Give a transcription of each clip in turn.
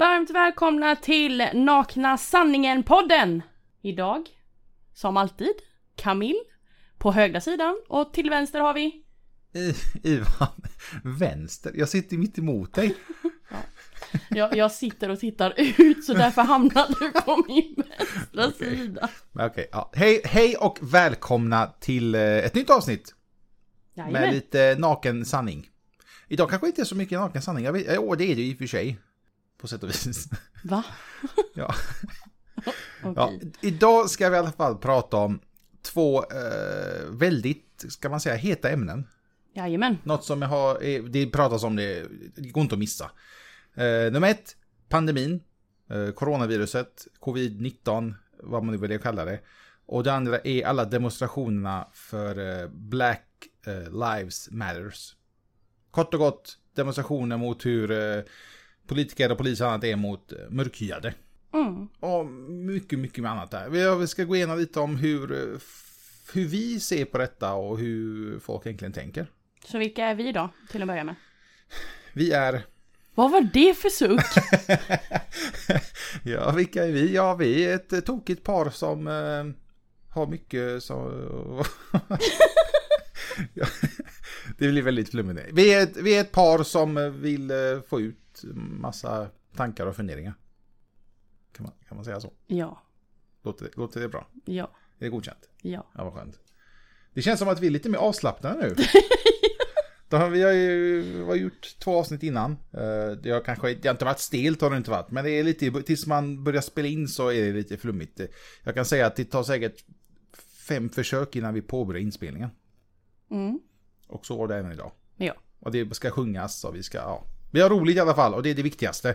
Varmt välkomna till Nakna Sanningen-podden! Idag, som alltid, Camille på högra sidan och till vänster har vi... I- Ivan, vänster. Jag sitter mitt emot dig. Jag, jag sitter och tittar ut så därför hamnar du på min vänstra Okej. sida. Okej, ja. hej, hej och välkomna till eh, ett nytt avsnitt med Jajamän. lite naken sanning. Idag kanske inte är så mycket naken sanning. Jag vet, jo, det är det ju i och för sig. På sätt och vis. Va? ja. Okej. Ja, idag ska vi i alla fall prata om två eh, väldigt, ska man säga, heta ämnen. Jajamän. Något som jag har, eh, det pratas om det, det går inte att missa. Eh, nummer ett, pandemin, eh, coronaviruset, covid-19, vad man nu vill kalla det. Och det andra är alla demonstrationerna för eh, Black eh, Lives Matters. Kort och gott, demonstrationer mot hur politiker och polis och annat är mot eh, mörkhyade. Mm. Och mycket, mycket annat där. Vi- ska gå igenom lite om hur, eh, hur vi ser på detta och hur folk egentligen tänker. Så vilka är vi då, till att börja med? Vi är Vad var det för suck? ja, vilka är vi? Ja, vi är ett eh, tokigt par som eh, har mycket så... ja, det blir väldigt flummigt. Vi är, ett, vi är ett par som vill få ut massa tankar och funderingar. Kan man, kan man säga så? Ja, Låter, det- låter det bra? ja, Är det godkänt? ja. Ja, vad skönt. Det känns som att vi är lite mer avslappnade nu. Då har vi har ju har gjort två avsnitt innan. Eh, Det har kanske det har inte varit stelt har det inte varit. Men det är lite, tills man börjar spela in så är det lite flummigt. Jag kan säga att det tar säkert fem försök innan vi påbörjar inspelningen. Mm. Och så var det även idag. Ja. Och det ska sjungas och vi ska, ja. Vi har roligt i alla fall och det är det viktigaste.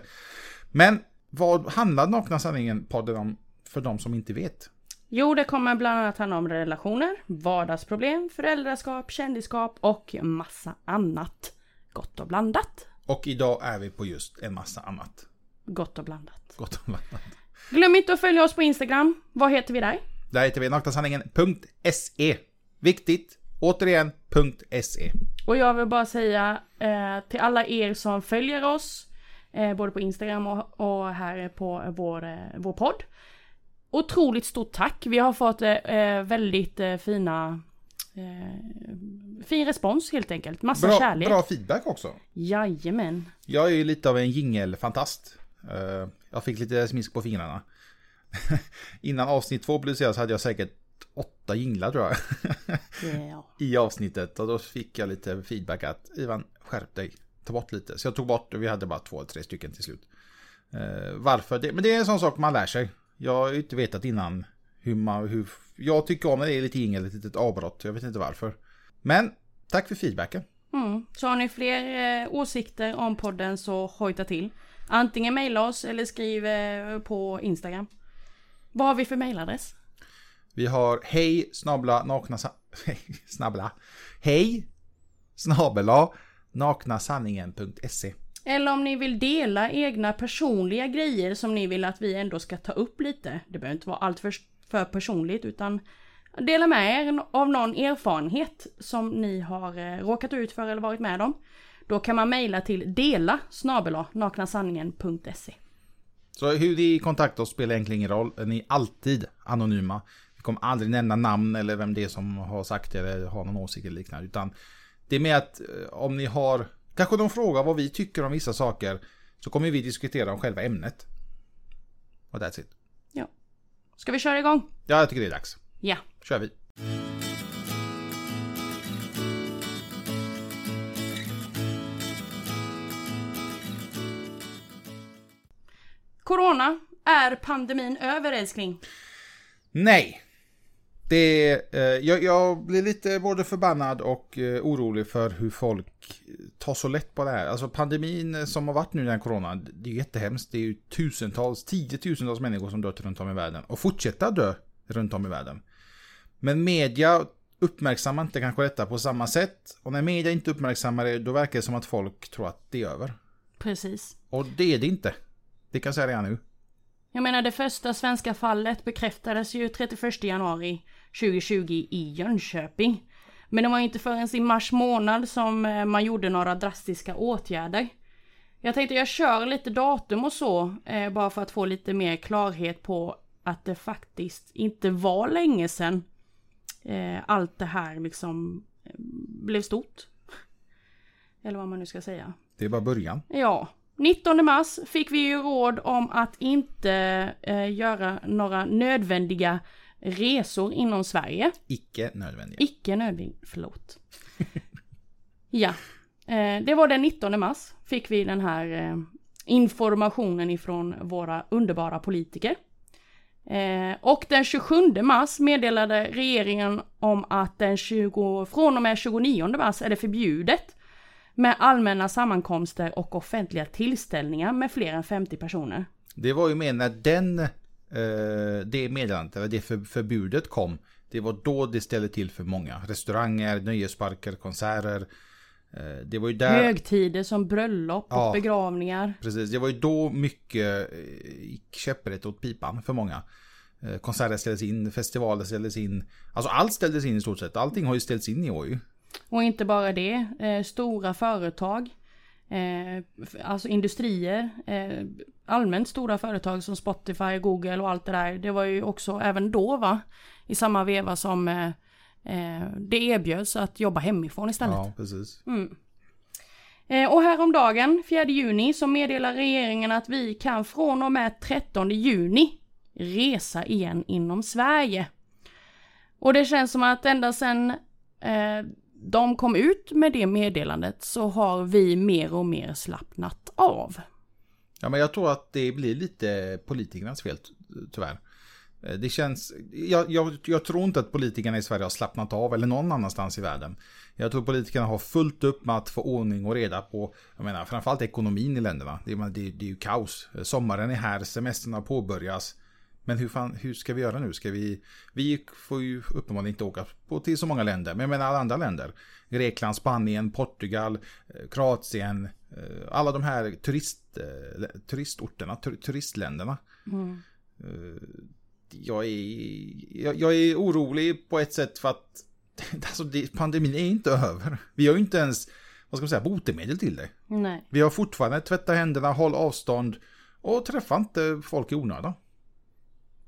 Men vad handlar Nakna Sanningen-podden om för de som inte vet? Jo, det kommer bland annat handla om relationer, vardagsproblem, föräldraskap, kändisskap och massa annat. Gott och blandat. Och idag är vi på just en massa annat. Gott och blandat. Gott och blandat. Glöm inte att följa oss på Instagram. Vad heter vi där? Där heter vi naknasanningen.se. Viktigt, återigen, .se. Och jag vill bara säga eh, till alla er som följer oss, eh, både på Instagram och, och här på vår, eh, vår podd. Otroligt stort tack. Vi har fått eh, eh, väldigt eh, fina fin respons helt enkelt. Massa Bra, kärlek. bra feedback också. Jajamän. Jag är ju lite av en jingelfantast. Jag fick lite smisk på fingrarna. Innan avsnitt två publicerades hade jag säkert åtta jinglar tror jag. Ja. I avsnittet och då fick jag lite feedback att Ivan skärp dig. Ta bort lite. Så jag tog bort och vi hade bara två tre stycken till slut. Eh, varför? Det, men det är en sån sak man lär sig. Jag har ju inte vetat innan hur man... Hur, jag tycker om när det är lite jingel, ett litet avbrott. Jag vet inte varför. Men tack för feedbacken. Mm. Så har ni fler eh, åsikter om podden så hojta till. Antingen mejla oss eller skriv eh, på Instagram. Vad har vi för mejladress? Vi har hej snabla nakna sa- hej, snabbla. Hej snabela naknasanningen.se Eller om ni vill dela egna personliga grejer som ni vill att vi ändå ska ta upp lite. Det behöver inte vara allt för, för personligt utan dela med er av någon erfarenhet som ni har eh, råkat ut för eller varit med om. Då kan man mejla till dela naknasanningen.se. Så hur ni kontaktar oss spelar egentligen ingen roll. Ni är alltid anonyma. Kommer aldrig nämna namn eller vem det är som har sagt det eller har någon åsikt eller liknande. Utan det är med att eh, om ni har, kanske de frågar vad vi tycker om vissa saker. Så kommer vi diskutera om själva ämnet. Och that's it. Ja. Ska vi köra igång? Ja, jag tycker det är dags. Ja. kör vi. Corona, är pandemin över älskling? Nej. Det, eh, jag, jag blir lite både förbannad och eh, orolig för hur folk tar så lätt på det här. Alltså pandemin som har varit nu den här coronan, det är ju jättehemskt. Det är ju tusentals, tiotusentals människor som dött runt om i världen och fortsätter dö runt om i världen. Men media uppmärksammar inte kanske detta på samma sätt. Och när media inte uppmärksammar det, då verkar det som att folk tror att det är över. Precis. Och det är det inte. Det kan jag säga redan nu. Jag menar det första svenska fallet bekräftades ju 31 januari 2020 i Jönköping. Men det var inte förrän i mars månad som eh, man gjorde några drastiska åtgärder. Jag tänkte jag kör lite datum och så, eh, bara för att få lite mer klarhet på att det faktiskt inte var länge sedan eh, allt det här liksom blev stort. Eller vad man nu ska säga. Det är bara början. Ja. 19 mars fick vi ju råd om att inte eh, göra några nödvändiga resor inom Sverige. Icke nödvändiga. Icke nödvändiga, förlåt. ja, eh, det var den 19 mars fick vi den här eh, informationen ifrån våra underbara politiker. Eh, och den 27 mars meddelade regeringen om att den 20, från och med 29 mars är det förbjudet med allmänna sammankomster och offentliga tillställningar med fler än 50 personer. Det var ju med när den, eh, det meddelandet, eller det för, förbudet kom. Det var då det ställde till för många. Restauranger, nöjesparker, konserter. Eh, det var ju där... Högtider som bröllop och Ja. begravningar. Precis, det var ju då mycket eh, gick käpprätt åt pipan för många. Eh, Konserter ställdes in, festivaler ställdes in. Alltså allt ställdes in i stort sett. Allting har ju ställts in i år ju. Och inte bara det, eh, stora företag, eh, alltså industrier, eh, allmänt stora företag som Spotify, Google och allt det där. Det var ju också även då va, i samma veva som eh, eh, det erbjöds att jobba hemifrån istället. Ja, precis. Mm. Eh, och häromdagen, 4 juni, så meddelar regeringen att vi kan från och med 13 juni resa igen inom Sverige. Och det känns som att ända sedan eh, de kom ut med det meddelandet så har vi mer och mer slappnat av. Ja, men jag tror att det blir lite politikernas fel, tyvärr. Eh, det känns, jag, jag, jag tror inte att politikerna i Sverige har slappnat av, eller någon annanstans i världen. Jag tror politikerna har fullt upp med att få ordning och reda på, jag menar, framförallt ekonomin i länderna. Det, det, det är ju kaos. Eh, sommaren är här, semestrarna påbörjas. Men hur, fan, hur ska vi göra nu? Ska vi, vi får ju uppenbarligen inte åka på till så många länder, men jag menar alla andra länder. Grekland, Spanien, Portugal, eh, Kroatien, eh, alla de här turist, eh, turistorterna, tur, turistländerna. Eh, Jag är, jag, jag är orolig på ett sätt för att alltså det, pandemin är inte över. Vi har ju inte ens, vad ska man säga, botemedel till det. Nej. Vi har fortfarande tvätta händerna, håll avstånd och träffa inte folk i onödan.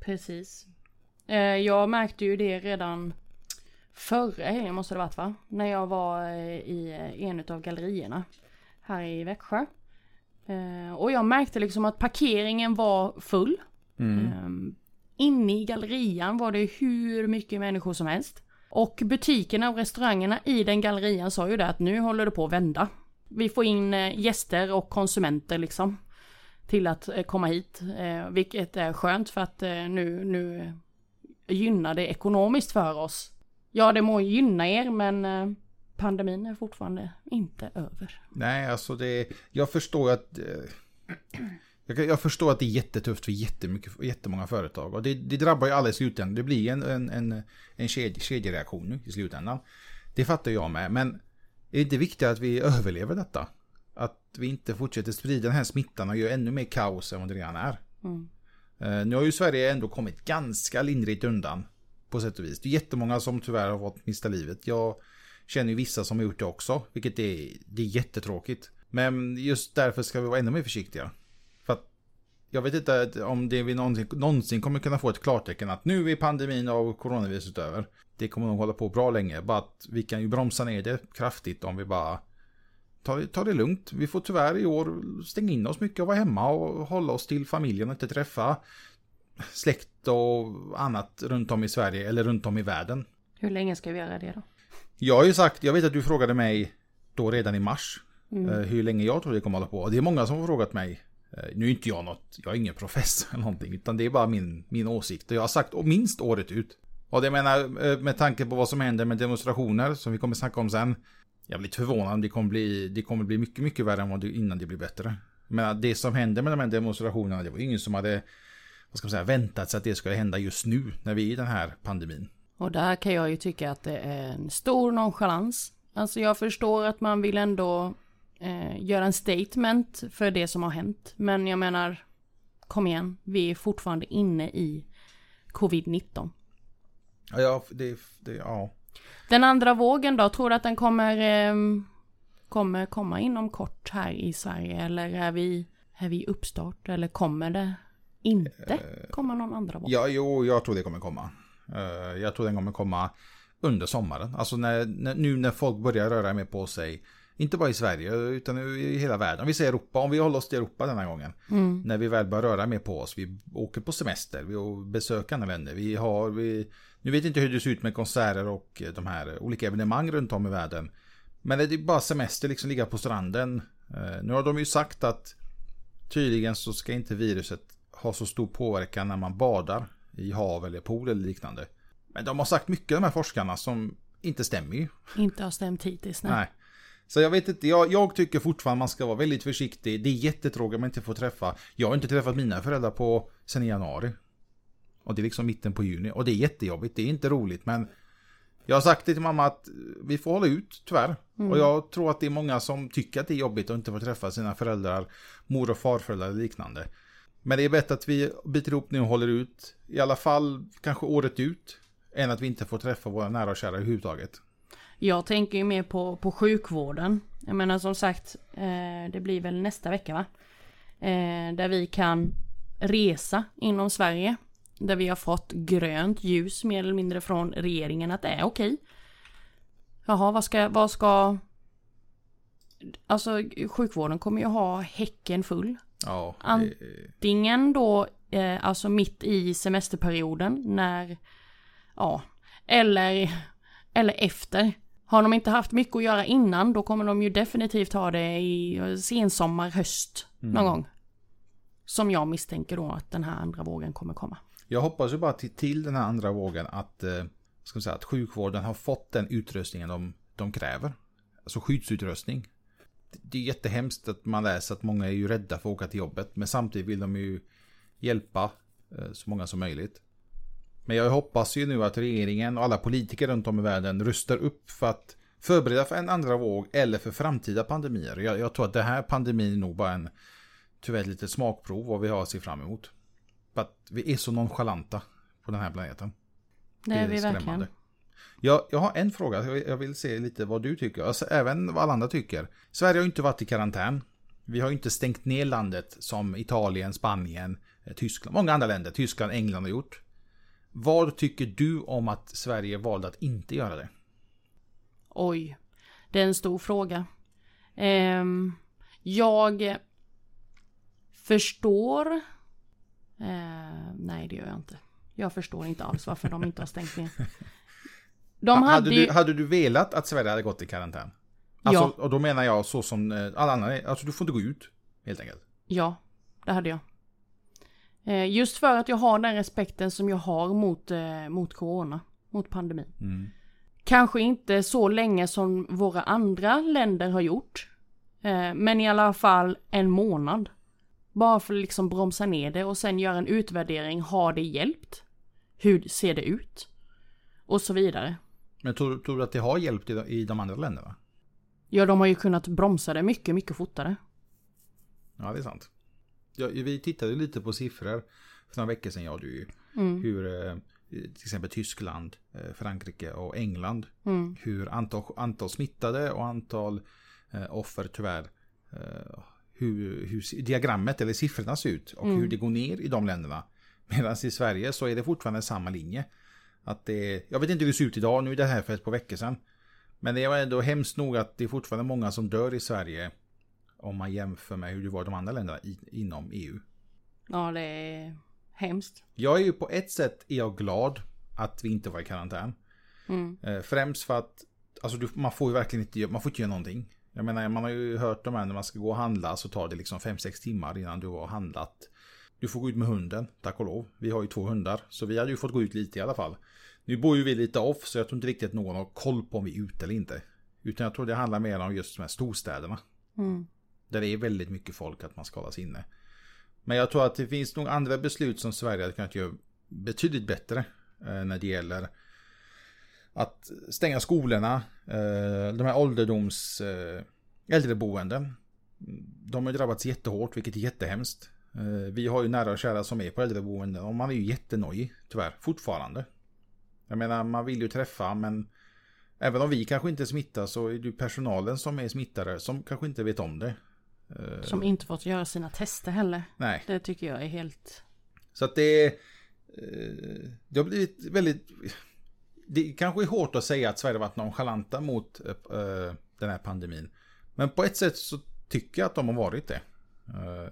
Precis. Eh, jag märkte ju det redan förra helgen måste det varit va? När jag var eh, i eh, en av gallerierna här i Växjö. Och jag märkte liksom att parkeringen var full. Eh, inne i gallerian var det hur mycket människor som helst. Och butikerna och restaurangerna i den gallerian sa ju det att nu håller det på att vända. Vi får in gäster och konsumenter liksom till att eh, komma hit. Eh, vilket är skönt för att eh, nu, nu gynnar det ekonomiskt för oss. Ja, det må gynna er men pandemin är fortfarande inte över. Nej, alltså det, jag förstår att jag, förstår att det är jättetufft för jättemycket, jättemånga företag. Och det, det drabbar ju alla i slutändan. Det blir en, en, en, en kedje, kedjereaktion nu i slutändan. Det fattar jag med. Men är det inte viktigt att vi överlever detta? Att vi inte fortsätter sprida den här smittan och gör ännu mer kaos än vad det redan är. Mm. Eh, Nu har ju Sverige ändå kommit ganska lindrigt undan. På sätt och vis. Det är jättemånga som tyvärr har fått mista livet. Jag känner ju vissa som har gjort det också. Vilket är, det är jättetråkigt. Men just därför ska vi vara ännu mer försiktiga. För att jag vet inte om det vi någonsin, någonsin kommer kunna få ett klartecken att nu är pandemin av coronaviruset över. Det kommer nog hålla på bra länge. Bara att vi kan ju bromsa ner det kraftigt om vi bara tar, tar det lugnt. Vi får tyvärr i år stänga in oss mycket och vara hemma och hålla oss till familjen och inte träffa släkt och annat runt om i Sverige eller runt om i världen. Hur länge ska vi göra det då? Jag har ju sagt, jag vet att du frågade mig då redan i mars Mm. eh, hur länge jag tror det kommer hålla på. Och det är många som har frågat mig. eh, Nu är inte jag något, jag är ingen professor eller någonting, utan det är bara min, min åsikt. Och jag har sagt minst året ut. Och det menar, eh, med tanke på vad som händer med demonstrationer, som vi kommer snacka om sen. Jag blir förvånad det kommer bli, det kommer bli mycket, mycket värre än vad det, innan det blir bättre. Men det som hände med de här demonstrationerna, det var ingen som hade, vad ska man säga, väntat sig att det skulle hända just nu, när vi är i den här pandemin. Och där kan jag ju tycka att det är en stor nonchalans. Alltså jag förstår att man vill ändå eh, göra en statement för det som har hänt. Men jag menar, kom igen, vi är fortfarande inne i covid-19. Ja, ja, det, det, ja. Den andra vågen då, tror du att den kommer eh, kommer komma inom kort här i Sverige eller är vi, är vi uppstart eller kommer det inte komma någon andra våg? Ja, jo, jag tror det kommer komma. Eh, Jag tror den kommer komma under sommaren. Alltså när, nu när folk börjar röra mer på sig. Inte bara i Sverige utan i hela världen. Om vi säger Europa, om vi håller oss till Europa denna gången. Mm. När vi väl börjar röra mer på oss. Vi åker på semester, vi besöker andra länder. Vi har, vi, nu vet jag inte hur det ser ut med konserter och de här olika evenemang runt om i världen. Men det är bara semester, liksom ligga på stranden. Eh, Nu har de ju sagt att tydligen så ska inte viruset ha så stor påverkan när man badar i hav eller pool eller liknande. Men de har sagt mycket de här forskarna som inte stämmer ju. Inte har stämt hittills. Nej. Nej. Så jag vet inte, jag, jag tycker fortfarande man ska vara väldigt försiktig. Det är jättetråkigt att man inte får träffa. Jag har inte träffat mina föräldrar på sen i januari. Och det är liksom mitten på juni. Och det är jättejobbigt, det är inte roligt men jag har sagt det till mamma att vi får hålla ut tyvärr. Och jag tror att det är många som tycker att det är jobbigt att inte få träffa sina föräldrar, mor och farföräldrar eller liknande. Men det är bättre att vi biter ihop nu och håller ut, i alla fall kanske året ut, än att vi inte får träffa våra nära och kära överhuvudtaget. Jag tänker ju mer på, på sjukvården. Jag menar som sagt, eh, det blir väl nästa vecka va? Eh, där vi kan resa inom Sverige. Där vi har fått grönt ljus mer eller mindre från regeringen att det är okej. Jaha, vad ska, vad ska... Alltså sjukvården kommer ju ha häcken full. Ja, det, Antingen då, eh, alltså mitt i semesterperioden när, ja, eller, eller efter. Har de inte haft mycket att göra innan då kommer de ju definitivt ha det i sensommar, höst någon gång. Som jag misstänker då att den här andra vågen kommer komma. Jag hoppas ju bara till, till den här andra vågen att, eh, ska säga, att sjukvården har fått den utrustningen de, de kräver. Alltså skyddsutrustning. Det- Det är jättehemskt att man läser att många är ju rädda för att åka till jobbet. Men samtidigt vill de ju hjälpa eh, så många som möjligt. Men jag hoppas ju nu att regeringen och alla politiker runt om i världen rustar upp för att förbereda för en andra våg eller för framtida pandemier. Jag, jag tror att det här pandemin är nog bara en tyvärr lite smakprov vad vi har att se fram emot. För att vi är så nonchalanta på den här planeten. Det är vi skrämmande. verkligen. Jag, jag har en fråga, jag vill- se lite vad du tycker, alltså, även vad alla andra tycker. Sverige har ju inte varit i karantän. Vi har ju inte stängt ner landet som Italien, Spanien, eh, Tyskland, många andra länder, Tyskland, England har gjort. Vad tycker du om att Sverige valde att inte göra det? Oj, det är en stor fråga. Ehm, jag förstår... Eh, nej, det gör jag inte. Jag förstår inte alls varför de inte har stängt ner. De Ha- hade hade, du, hade du velat att Sverige hade gått i karantän? Alltså, Ja. Och då menar jag så som eh, alla andra, alltså du får inte gå ut, helt enkelt. Ja, det hade jag. Eh, just för att jag har den respekten som jag har mot, eh, mot corona, mot pandemin. Mm. Kanske inte så länge som våra andra länder har gjort. Eh, men i alla fall en månad. Bara för att liksom bromsa ner det och sen göra en utvärdering. Har det hjälpt? Hur ser det ut? Och så vidare. Men tror, tror du att det har hjälpt i de, i de andra länderna? Ja, de har ju kunnat bromsa det mycket, mycket fortare. Ja, det är sant. Ja, vi tittade lite på siffror för några veckor sedan, jag och du. Mm. Hur eh, till exempel Tyskland, eh, Frankrike och England. Mm. Hur antal, antal smittade och antal eh, offer tyvärr. Hur, hur diagrammet eller siffrorna ser ut och Mm. hur det går ner i de länderna. Medan i Sverige så är det fortfarande samma linje. Att det, jag vet inte hur det ser ut idag, nu är det här för ett par veckor sedan. Men det var ändå hemskt nog att det är fortfarande många som dör i Sverige. Om man jämför med hur det var i de andra länderna i, inom EU. Ja, det är hemskt. Jag är ju på ett sätt är jag glad att vi inte var i karantän. Mm. Eh, främst för att alltså, man får ju verkligen inte, man får inte göra någonting. Jag menar, man har ju hört de här när man ska gå och handla så tar det liksom 5-6 timmar innan du har handlat. Du får gå ut med hunden, tack och lov. Vi har ju två hundar, så vi hade ju fått gå ut lite i alla fall. Nu bor ju vi lite off, så jag tror inte riktigt att någon har koll på om vi är ute eller inte. Utan jag tror det handlar mer om just de här storstäderna. Mm. Där det är väldigt mycket folk att man ska hållas inne. Men jag tror att det finns nog andra beslut som Sverige hade kunnat göra betydligt bättre. Eh, när det gäller att stänga skolorna. Eh, de här ålderdoms eh, äldreboenden. De har drabbats jättehårt vilket är jättehemskt. Eh, vi har ju nära och kära som är på äldreboenden och man är ju jättenojig tyvärr fortfarande. Jag menar man vill ju träffa men även om vi kanske inte smittar så är det ju personalen som är smittade som kanske inte vet om det. Som inte fått göra sina tester heller. Nej. Det tycker jag är helt... Så att det är... Det har blivit väldigt... Det kanske är hårt att säga att Sverige varit nonchalanta mot uh, den här pandemin. Men på ett sätt så tycker jag att de har varit det. Uh,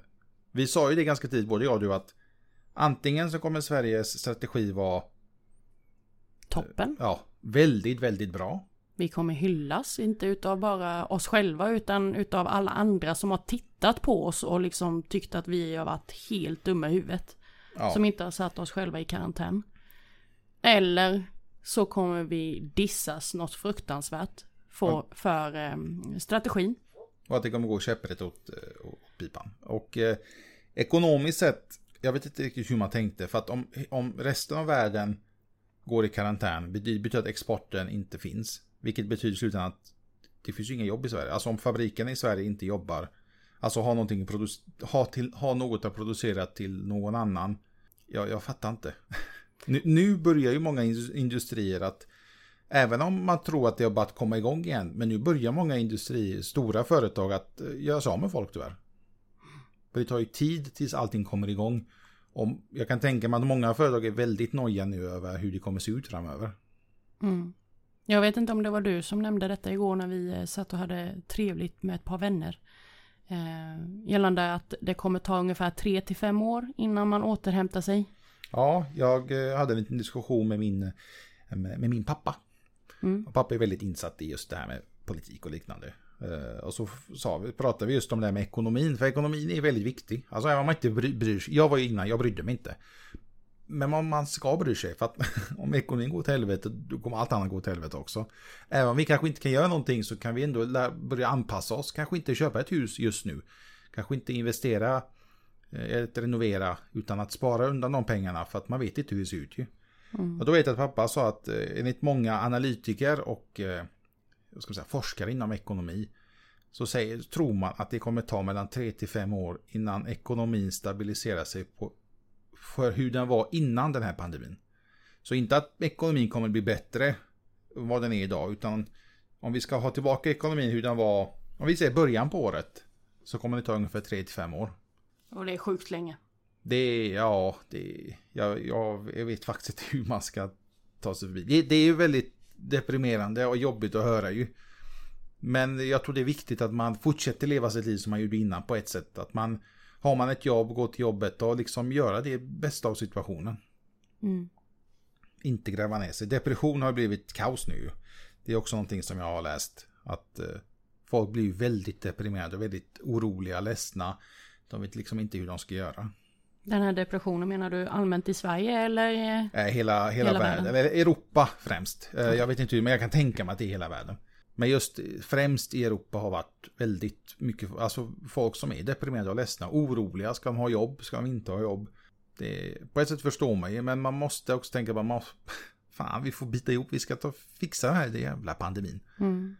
vi sa ju det ganska tidigt, både jag och du, att antingen så kommer Sveriges strategi vara Toppen. Ja, väldigt, väldigt bra. Vi kommer hyllas, inte utav bara oss själva utan utav alla andra som har tittat på oss och liksom tyckt att vi har varit helt dumma i huvudet. Ja. Som inte har satt oss själva i karantän. Eller så kommer vi dissas något fruktansvärt för, för um, strategin. Och att det kommer gå käpprätt åt, eh, åt pipan. Och eh, ekonomiskt sett, jag vet inte riktigt hur man tänkte. För att om, om resten av världen går i karantän betyder att exporten inte finns. Vilket betyder i slutändan att det finns ju inga jobb i Sverige. Alltså om fabrikerna i Sverige inte jobbar. Alltså ha, någonting ha, till, ha något att producera till någon annan. Ja, jag fattar inte. nu, nu börjar ju många industrier att Även om man tror att det har börjat komma igång igen. Men nu börjar många industrier, stora företag att eh, göra sig av med folk tyvärr. För det tar ju tid tills allting kommer igång. Och jag kan tänka mig att många företag är väldigt noja nu över hur det kommer se ut framöver. Mm. Jag vet inte om det var du som nämnde detta igår när vi eh, satt och hade trevligt med ett par vänner. Eh, gällande att det kommer ta ungefär 3 till 5 år innan man återhämtar sig. Ja, jag eh, hade en liten diskussion med min, eh, med min pappa. Mm. pappa är väldigt insatt i just det här med politik och liknande. Uh, och så sa vi, pratade vi just om det här med ekonomin, för ekonomin är väldigt viktig. Alltså om man inte bryr sig, jag var ju innan, jag brydde mig inte. Men om man ska bry sig, för att om ekonomin går till helvete, då kommer allt annat gå till helvete också. Även om vi kanske inte kan göra någonting så kan vi ändå börja anpassa oss. Kanske inte köpa ett hus just nu. Kanske inte investera, eller eh, renovera, utan att spara undan de pengarna för att man vet inte hur det ser ut ju. Mm. Och då vet jag att pappa sa att eh, enligt många analytiker och eh, ska säga, forskare inom ekonomi så säger, tror man att det kommer ta mellan 3 till 5 år innan ekonomin stabiliserar sig på för hur den var innan den här pandemin. Så inte att ekonomin kommer bli bättre vad den är idag, utan om vi ska ha tillbaka ekonomin hur den var, om vi säger början på året, så kommer det ta ungefär 3 till 5 år. Och det är sjukt länge. Det är, ja, det är, jag, jag, vet faktiskt inte hur man ska ta sig förbi. Det, det är ju väldigt deprimerande och jobbigt att höra ju. Men jag tror det är viktigt att man fortsätter leva sitt liv som man gjorde innan på ett sätt. Att man har man ett jobb, gå till jobbet och liksom göra det bästa av situationen. Mm. Inte gräva ner sig. Depression har blivit kaos nu. Det är också någonting som jag har läst. Att eh, folk blir väldigt deprimerade, väldigt oroliga, ledsna. De vet liksom inte hur de ska göra. Den här depressionen menar du allmänt i Sverige eller? Eh, hela, hela, hela världen. världen, Europa främst. Eh, jag vet inte hur, men jag kan tänka mig att det är hela världen. Men just främst i Europa har varit väldigt mycket, alltså folk som är deprimerade och ledsna, oroliga. Ska de ha jobb? Ska de inte ha jobb? Det, på ett sätt förstår man ju, men man måste också tänka på, man, fan vi får bita ihop, vi ska ta, fixa den här jävla pandemin. Mm.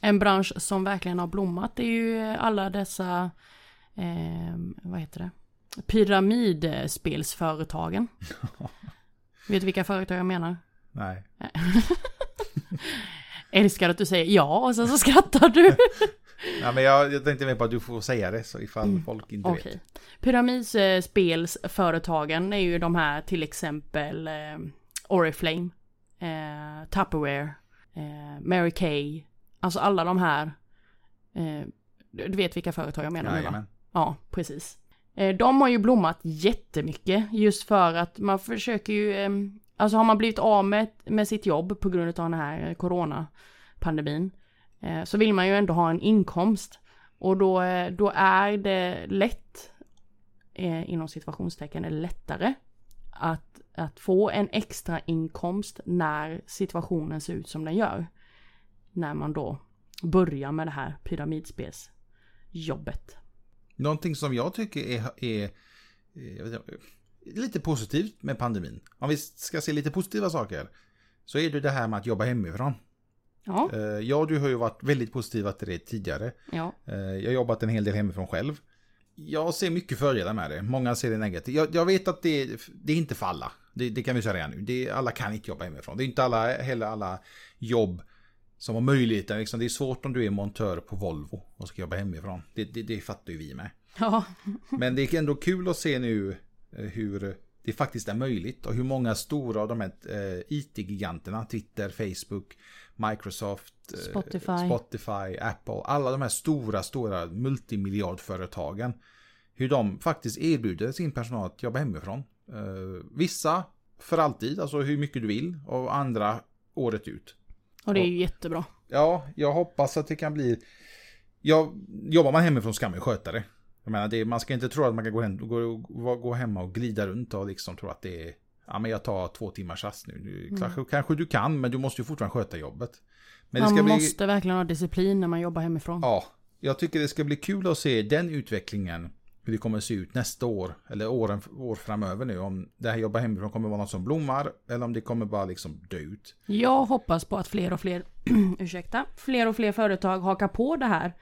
En bransch som verkligen har blommat är ju alla dessa, eh, vad heter det, pyramidspelsföretagen. Vet du vilka företag jag menar? Nej. Älskar att du säger ja och sen så skrattar du. ja, men jag, jag tänkte mer på att du får säga det så ifall mm. folk inte okay. vet. Pyramidspelsföretagen är ju de här till exempel eh, Oriflame, eh, Tupperware, eh, Mary Kay. Alltså alla de här. Eh, du vet vilka företag jag menar nu va? Ja, precis. Eh, de har ju blommat jättemycket just för att man försöker ju ehm, Alltså har man blivit av med, med sitt jobb på grund av den här eh, coronapandemin eh, så vill man ju ändå ha en inkomst. Och då, då är det lätt, inom situationstecken, eller lättare att, att få en extra inkomst när situationen ser ut som den gör. När man då börjar med det här pyramidspelsjobbet. Någonting som jag tycker är, är vet inte, lite positivt med pandemin. Om vi ska se lite positiva saker. Så är det det här med att jobba hemifrån. Ja. Eh, jag och du har ju varit väldigt positiva till det tidigare. Ja. Eh, jag har jobbat en hel del hemifrån själv. Jag ser mycket fördelar med det. Många ser det negativt. Jag, jag vet att det, det är inte för alla. Det, det kan vi säga redan nu. Det, alla kan inte jobba hemifrån. Det är inte alla, heller alla jobb som har möjligheten. Liksom, det är svårt om du är montör på Volvo och ska jobba hemifrån. Det, det, det fattar ju vi med. Ja. Men det är ändå kul att se nu eh, hur det faktiskt är möjligt och hur många stora av de här eh, IT-giganterna, Twitter, Facebook, Microsoft, eh, Spotify. Spotify, Apple, alla de här stora, stora multimiljardföretagen. Hur de faktiskt erbjuder sin personal att jobba hemifrån. Vissa för alltid, alltså hur mycket du vill, och andra året ut. Och det är ju jättebra. Ja, jag hoppas att det kan bli... Ja, jobbar man hemifrån ska man ju sköta det. Jag menar, det, man ska inte tro att man kan gå, hem, gå, gå hemma och glida runt och liksom tro att det är... Ja, men jag tar två timmars rast nu. nu Mm. kanske, kanske du kan, men du måste ju fortfarande sköta jobbet. Men Man det ska bli... måste verkligen ha disciplin när man jobbar hemifrån. Ja, jag tycker det ska bli kul att se den utvecklingen. Hur det kommer att se ut nästa år, eller åren år framöver nu. Om det här jobba hemifrån kommer vara något som blommar, eller om det kommer bara liksom dö ut. Jag hoppas på att fler och fler, ursäkta, fler och fler företag hakar på det här.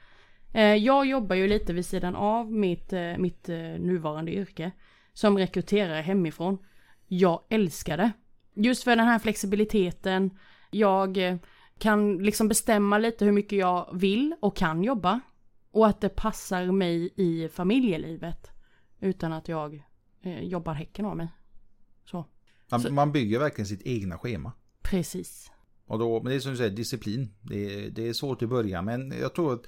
Eh, jag jobbar ju lite vid sidan av mitt, eh, mitt eh, nuvarande yrke som rekryterare hemifrån. Jag älskar det. Just för den här flexibiliteten. Jag kan liksom bestämma lite hur mycket jag vill och kan jobba. Och att det passar mig i familjelivet. Utan att jag eh, jobbar häcken av mig. Så. Man, Så- man bygger verkligen sitt egna schema. Precis. Och då, men det är som du säger, disciplin. Det är, det är svårt i början, men jag tror att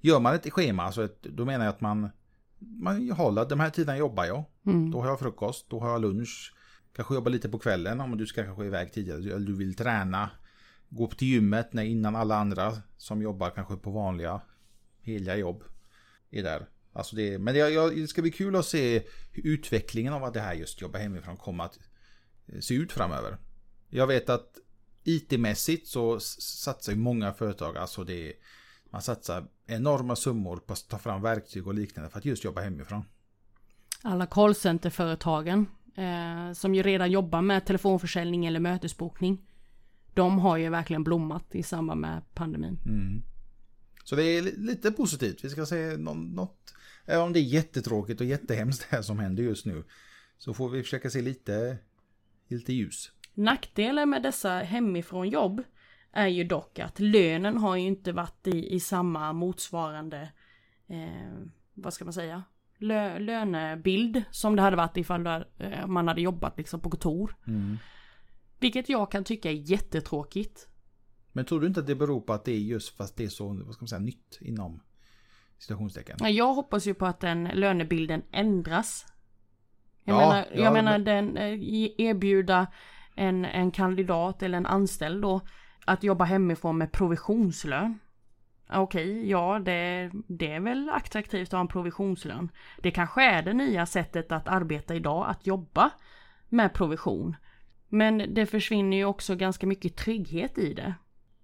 gör man ett schema, alltså ett, då menar jag att man, man håller, de här tiderna jobbar jag. Mm. Då har jag frukost, då har jag lunch. Kanske jobba lite på kvällen om du ska kanske iväg tidigare. Eller du vill träna. Gå upp till gymmet när innan alla andra som jobbar kanske på vanliga heliga jobb är där. Alltså det, men det, jag, det ska bli kul att se utvecklingen av att det här just jobba hemifrån kommer att eh, se ut framöver. Jag vet att IT-mässigt så satsar många företag, alltså det man satsar enorma summor på att ta fram verktyg och liknande för att just jobba hemifrån. alla callcenterföretagen eh, som ju redan jobbar med telefonförsäljning eller mötesbokning. De har ju verkligen blommat i samband med pandemin. Mm. Så det är li- lite positivt. Vi ska se nå- något. Även om det är jättetråkigt och jättehemskt det här som händer just nu. Så får vi försöka se lite, lite ljus. Nackdelen med dessa hemifrån jobb är ju dock att lönen har ju inte varit i, i samma motsvarande, eh, vad ska man säga, Lö, lönebild som det hade varit ifall det, eh, man hade jobbat liksom på kontor. Mm. Vilket jag kan tycka är jättetråkigt. Men tror du inte att det beror på att det är just fast det är så, vad ska man säga, nytt inom situationstecken? Ja, Jag hoppas ju på att den lönebilden ändras. Jag Ja, menar, ja, jag menar men- den eh, erbjuda en, en kandidat eller en anställd då att jobba hemifrån med provisionslön. Okej, ja det, det är väl attraktivt att ha en provisionslön. Det kanske är det nya sättet att arbeta idag, att jobba med provision. Men det försvinner ju också ganska mycket trygghet i det.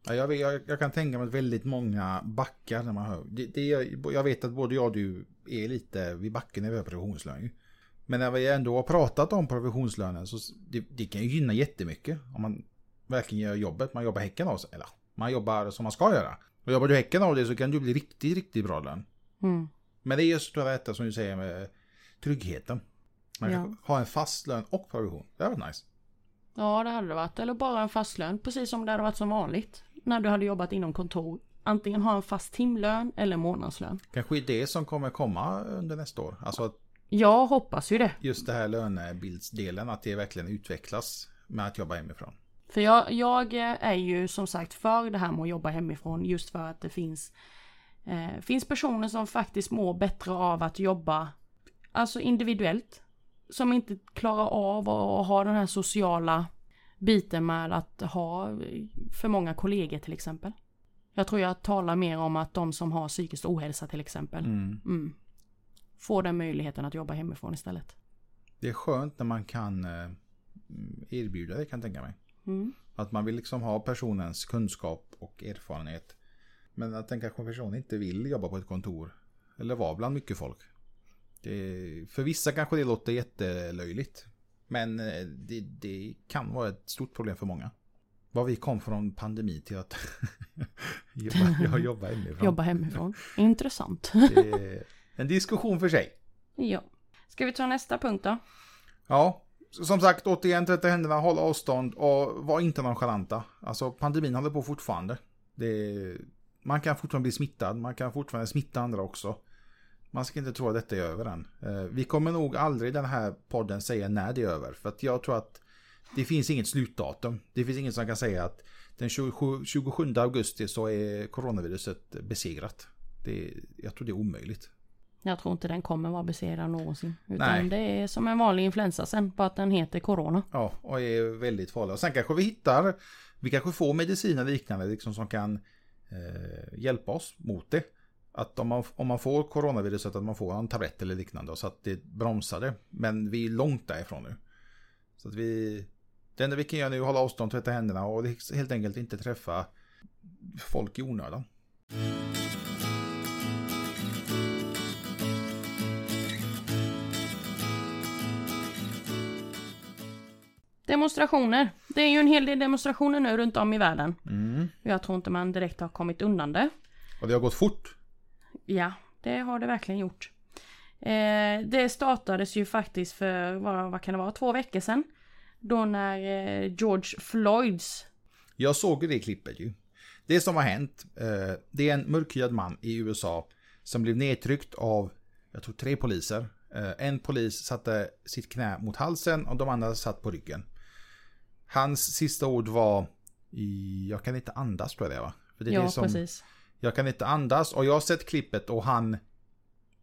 Ja, jag, jag, jag kan tänka mig att väldigt många backar när man hör. Det, det, jag vet att både jag och du är lite vid backen när vi har provisionslön. Men när vi ändå har pratat om provisionslönen så det, det kan ju gynna jättemycket. Om man verkligen gör jobbet. Man jobbar häcken av sig. Eller man jobbar som man ska göra. Och jobbar du häcken av det så kan du bli riktigt, riktigt bra lön. Mm. Men det är just det detta som du säger med tryggheten. Man Ja. kan ha en fast lön och provision. Det var nice. Ja, det hade det varit. Eller bara en fast lön, precis som det hade varit som vanligt. När du hade jobbat inom kontor. Antingen ha en fast timlön eller månadslön. Kanske det som kommer komma under nästa år. Alltså att Jag hoppas ju det. just det här lönebildsdelen, att det verkligen utvecklas med att jobba hemifrån. För jag, jag är ju som sagt för det här med att jobba hemifrån just för att det finns eh, finns personer som faktiskt mår bättre av att jobba alltså individuellt. Som inte klarar av att ha den här sociala biten med att ha för många kollegor till exempel. Jag tror jag talar mer om att de som har psykisk ohälsa till exempel Mm. mm, får den möjligheten att jobba hemifrån istället. Det är skönt när man kan eh, erbjuda det kan jag tänka mig. Mm. Att man vill liksom ha personens kunskap och erfarenhet. Men att den kanske person inte vill jobba på ett kontor. Eller vara bland mycket folk. Det, för vissa kanske det låter jättelöjligt. Men eh, det, det kan vara ett stort problem för många. Vad vi kom från pandemi till att jobba, jag jobbar hemifrån. Jobba hemifrån. Intressant. En diskussion för sig. ja. Ska vi ta nästa punkt då? Ja, som sagt återigen tvätta händerna, hålla avstånd och var inte nonchalanta. Alltså pandemin håller på fortfarande. Det, man kan fortfarande bli smittad, man kan fortfarande smitta andra också. Man ska inte tro att detta är över än. Eh, vi kommer nog aldrig i den här podden säga när det är över. För att jag tror att det finns inget slutdatum. Det finns ingen som kan säga att den 27, 27 augusti så är coronaviruset besegrat. Det, jag tror det är omöjligt. Jag tror inte den kommer vara besegrad någonsin. Utan Nej. det är som en vanlig influensa sen, bara att den heter corona. Ja, och är väldigt farlig. Och sen kanske vi hittar, vi kanske får mediciner liknande liksom som kan eh, hjälpa oss mot det. Att om man, om man får coronaviruset att man får en tablett eller liknande så att det bromsar det. Men vi är långt därifrån nu. Så att vi, det enda vi kan göra nu är att hålla avstånd, tvätta händerna och helt enkelt inte träffa folk i onödan. Demonstrationer. Det är ju en hel del demonstrationer nu runt om i världen. Mm. Jag tror inte man direkt har kommit undan det. Och det har gått fort. Ja, det har det verkligen gjort. Eh, det startades ju faktiskt för, vad, vad kan det vara, två veckor sedan. Då när eh, George Floyds... Jag såg det klippet ju. Det som har hänt, eh, det är en mörkhyad man i USA som blev nedtryckt av, jag tror tre poliser. Eh, en polis satte sitt knä mot halsen och de andra satt på ryggen. Hans sista ord var, jag kan inte andas tror jag det va? För det är Ja, det som, precis. Jag kan inte andas och jag har sett klippet och han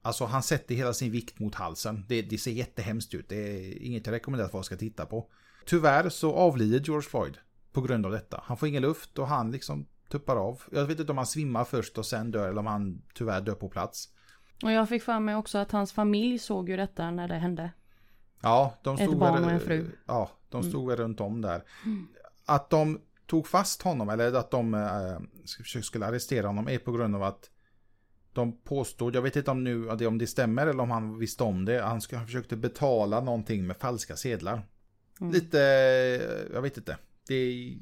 Alltså han sätter hela sin vikt mot halsen. Det, det ser jättehemskt ut. Det är inget jag rekommenderar att folk ska titta på. Tyvärr så avlider George Floyd på grund av detta. Han får ingen luft och han liksom tuppar av. Jag vet inte om han svimmar först och sen dör eller om han tyvärr dör på plats. Och jag fick för mig också att hans familj såg ju detta när det hände. Ja, de Ett stod barn väl, och en fru. Ja, de stod väl runt om där. Att de tog fast honom eller att de eh, skulle arrestera honom är på grund av att de påstod, jag vet inte om nu om det stämmer eller om han visste om det, han, försökte betala någonting med falska sedlar. Mm. Lite, eh, jag vet inte. Det är,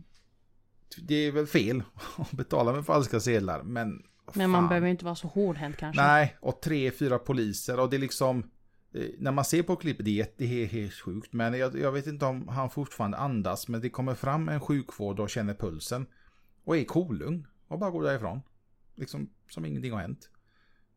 det är väl fel att betala med falska sedlar, men Men man fan. behöver inte vara så hårdhänt kanske. Nej, och tre, fyra poliser och det är liksom eh, när man ser på klippet, det är, det är helt sjukt. Men jag, jag vet inte om han fortfarande andas. Men det kommer fram en sjukvård och känner pulsen. Och är kolugn. Och bara går därifrån. Liksom som ingenting har hänt.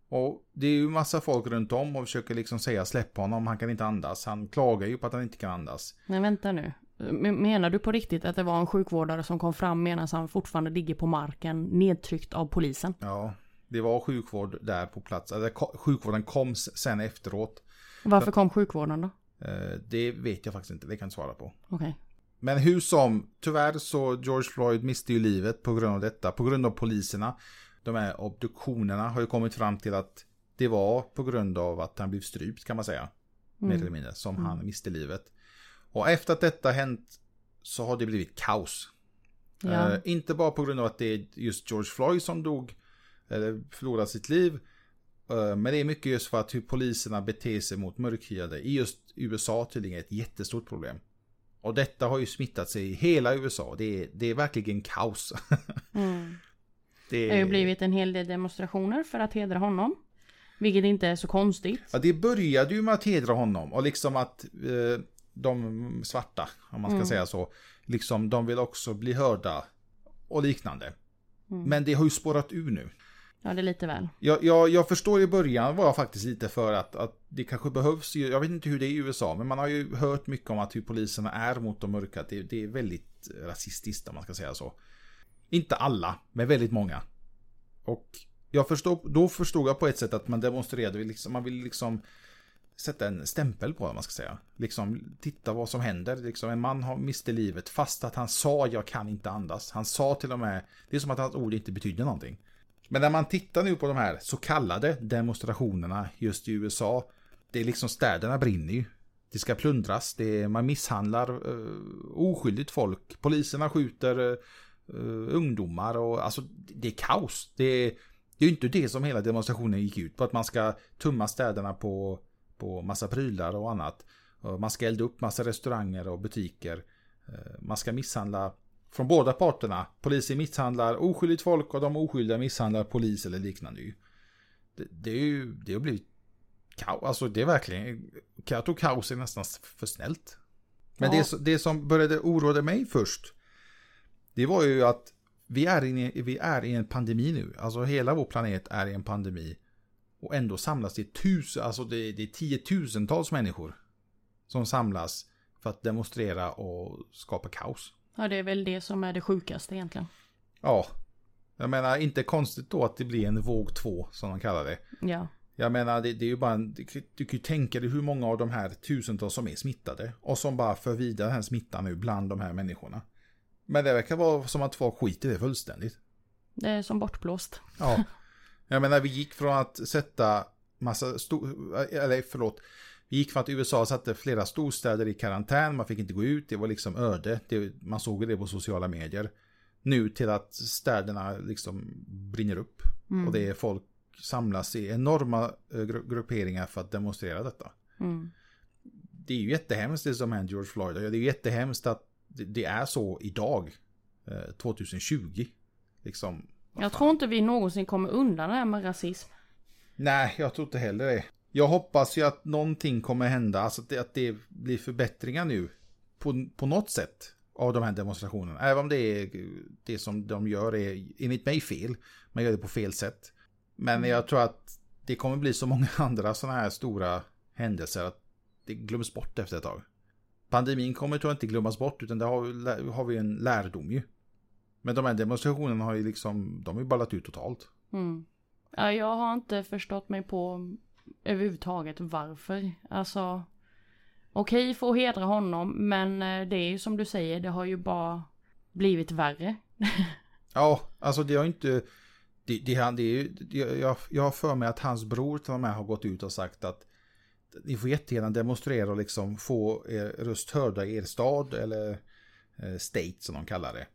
Och det är ju massa folk runt om och försöker liksom säga släpp honom, han kan inte andas. Han klagar ju på att han inte kan andas. Men vänta nu. Men- Menar du på riktigt att det var en sjukvårdare som kom fram medan han fortfarande ligger på marken nedtryckt av polisen? Ja, det var sjukvård där på plats. Ko- sjukvården kom sen efteråt. Varför kom sjukvården då? Eh, Det vet jag faktiskt inte, det kan jag inte svara på. Okej. Men hur som, tyvärr så George Floyd miste ju livet på grund av detta, på grund av poliserna. De här obduktionerna har ju kommit fram till att det var på grund av att han blev strypt kan man säga. Mer eller mindre, som han miste livet. Och efter att detta hänt så har det blivit kaos. Ja. Eh, inte bara på grund av att det är just George Floyd som dog, eller förlorade sitt liv. eh, men det är mycket just för att hur poliserna beter sig mot mörkhyade i just USA tydligen är ett jättestort problem. Och detta har ju smittat sig i hela USA. Det är, det är verkligen kaos. Mm. Det, Det har ju blivit en hel del demonstrationer för att hedra honom. Vilket inte är så konstigt. Ja, det började ju med att hedra honom och liksom att eh, de svarta, om man ska Mm. säga så, liksom de vill också bli hörda och liknande. Mm. Men det har ju spårat ur nu. Ja, det är lite väl. Jag, jag, jag förstår i början var jag faktiskt lite för att, att det kanske behövs, jag vet inte hur det är i USA, men man har ju hört mycket om att hur poliserna är mot de mörka, det, det är väldigt rasistiskt om man ska säga så. Inte alla, men väldigt många. Och jag förstår, då förstod jag på ett sätt att man demonstrerade, liksom, man vill liksom sätta en stämpel på det, man ska säga. Liksom, titta vad som händer. Liksom, en man har miste livet fast att han sa jag kan inte andas. Han sa till och med, det är som att hans ord inte betyder någonting. Men när man tittar nu på de här så kallade demonstrationerna just i USA, det är liksom städerna brinner ju. Det ska plundras, det är, man misshandlar uh, oskyldigt folk. Poliserna skjuter uh, ungdomar och alltså det är kaos. Det är, det är ju inte det som hela demonstrationen gick ut på, att man ska tumma städerna på, på massa prylar och annat. Man ska elda upp massa restauranger och butiker. Eh, man ska misshandla från båda parterna. Polisen misshandlar oskyldigt folk och de oskyldiga misshandlar polis eller liknande. Det, det är ju, det har blivit kaos. Alltså det är verkligen, jag tror kaos är nästan för snällt. Men Ja. det, det som började oroa mig först, det var ju att vi är, i, vi är i en pandemi nu. Alltså hela vår planet är i en pandemi. Och ändå samlas det tusen, alltså det, det är tiotusentals människor som samlas för att demonstrera och skapa kaos. Ja, det är väl det som är det sjukaste egentligen. Ja. Jag menar, inte konstigt då att det blir en våg två, som de kallar det. Ja. Jag menar, det, det är ju bara en, du, du kan ju tänka dig hur många av de här tusentals som är smittade och som bara för vidare den här smittan nu bland de här människorna. Men det verkar vara som att folk skiter i det fullständigt. Det är som bortblåst. Ja. Jag menar, vi gick från att sätta massa stor, eller förlåt, vi gick från att USA satte flera storstäder i karantän, man fick inte gå ut, det var liksom öde, det, man såg det på sociala medier. Nu till att städerna liksom brinner upp mm. och det är folk samlas i enorma eh, gru grupperingar för att demonstrera detta. Mm. Det är ju jättehemskt det som händer George Floyd. Det är ju jättehemskt att det är så idag. 2020. Eh, liksom. Jag tror inte vi någonsin kommer undan det här med rasism. Nej, jag tror inte heller det. Jag hoppas ju att någonting kommer hända, alltså att det, att det blir förbättringar nu. På, på något sätt av de här demonstrationerna. Även om det är det som de gör är enligt mig fel. Man gör det på fel sätt. Men mm. jag tror att det kommer bli så många andra sådana här stora händelser att det glöms bort efter ett tag. Pandemin kommer tror jag inte glömmas bort utan det har, har vi en lärdom ju. Men de här demonstrationerna har ju liksom, de har ju ballat ut totalt. Mm. Ja, jag har inte förstått mig på överhuvudtaget varför. Alltså, okej okay, för att hedra honom, men eh, det är ju som du säger, det har ju bara blivit värre. ja, alltså det har inte, det, det, det är ju, jag, jag har för mig att hans bror till och med har gått ut och sagt att ni får jättegärna demonstrera och liksom få er röst hörda i er stad eller eh, state som de kallar det.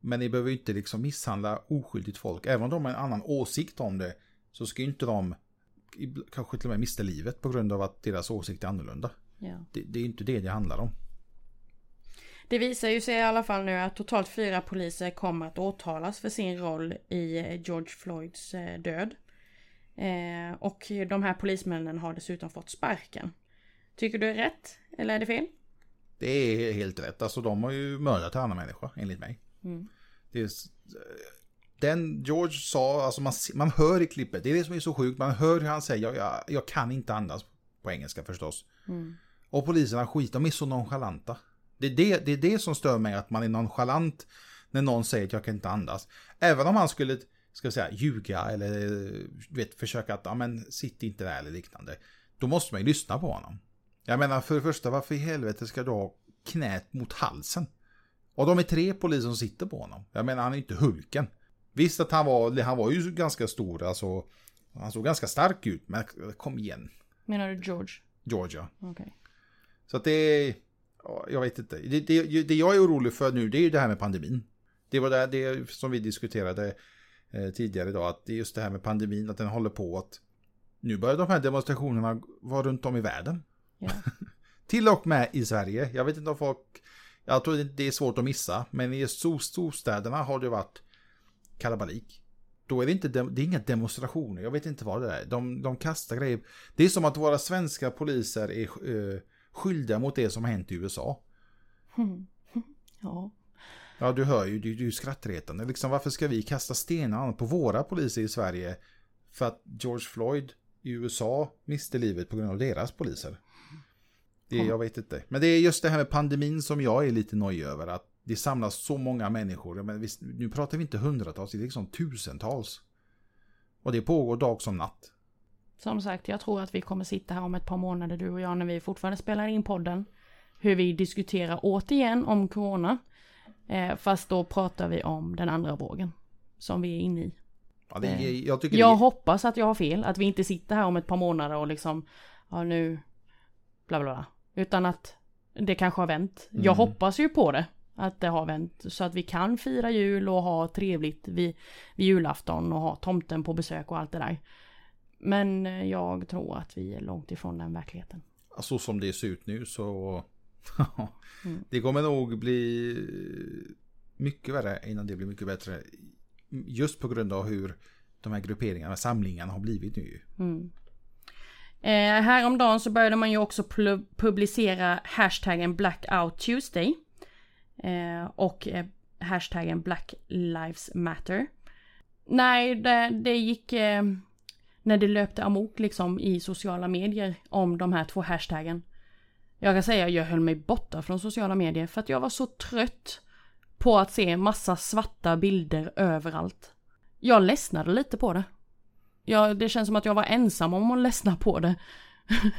Men ni behöver inte liksom misshandla oskyldigt folk. Även om de har en annan åsikt om det så ska inte de kanske till och med mista livet på grund av att deras åsikt är annorlunda. Ja. Det, det är inte det det handlar om. Det visar ju sig i alla fall nu att totalt fyra poliser kommer att åtalas för sin roll i eh, George Floyds eh, död. Eh, och de här polismännen har dessutom fått sparken. Tycker du är rätt? Eller är det fel? Det är helt rätt. Alltså de har ju mördat en annan människa, enligt mig. Mm. Det är, den George sa, alltså man, man hör i klippet, det är det som är så sjukt, man hör hur han säger, jag, jag, jag kan inte andas på engelska förstås. Mm. Och poliserna skit, de är så nonchalanta. Det är det, det är det som stör mig, att man är nonchalant när någon säger att jag kan inte andas. Även om han skulle, ska jag säga, ljuga eller vet, försöka att, ja men sitt inte där eller liknande. Då måste man ju lyssna på honom. Jag menar, för det första, varför i helvete ska du ha knät mot halsen? Och de är tre poliser som sitter på honom. Jag menar, han är inte Hulken. Visst att han var, han var ju ganska stor, alltså. Han såg ganska stark ut, men kom igen. Menar du George? Georgia. Okay. Så att det jag vet inte. Det, det, det, jag är orolig för nu, det är ju det här med pandemin. Det var det, det som vi diskuterade eh, tidigare idag, att det är just det här med pandemin, att den håller på att nu börjar de här demonstrationerna vara runt om i världen. Ja. Till och med i Sverige. Jag vet inte om folk, jag tror det är svårt att missa, men i storstäderna har det varit kalabalik. Då är det inte det är inga demonstrationer, jag vet inte vad det är. De, de kastar grejer. Det är som att våra svenska poliser är uh, skyldiga mot det som har hänt i USA. Ja. Ja, du hör ju, du, du är skrattretande. Liksom, varför ska vi kasta stenar på våra poliser i Sverige för att George Floyd i USA miste livet på grund av deras poliser? Det, jag vet inte. Men det är just det här med pandemin som jag är lite nöjd över. Att det samlas så många människor. Men visst, nu pratar vi inte hundratals, det är liksom tusentals. Och det pågår dag som natt. Som sagt, jag tror att vi kommer sitta här om ett par månader du och jag när vi fortfarande spelar in podden. Hur vi diskuterar återigen om corona. Eh, fast då pratar vi om den andra vågen. Som vi är inne i. Ja, det, eh, jag, jag det... hoppas att jag har fel. Att vi inte sitter här om ett par månader och liksom. Ja nu. Bla bla bla. Utan att det kanske har vänt. Mm. Jag hoppas ju på det att det har vänt. Så att vi kan fira jul och ha trevligt vid, vid julafton och ha tomten på besök och allt det där. Men jag tror att vi är långt ifrån den verkligheten. Så som det ser ut nu så mm. det kommer nog bli mycket värre innan det blir mycket bättre. Just på grund av hur de här grupperingarna, samlingarna har blivit nu. Mm. Eh, häromdagen så började man ju också publicera hashtaggen Blackout Tuesday. Eh, och eh, hashtaggen Black Lives Matter. Nej, det, det gick eh, när det löpte amok liksom i sociala medier om de här två hashtaggen. Jag kan säga att jag höll mig borta från sociala medier för att jag var så trött på att se massa svarta bilder överallt. Jag ledsnade lite på det. Ja, det känns som att jag var ensam om att ledsna på det.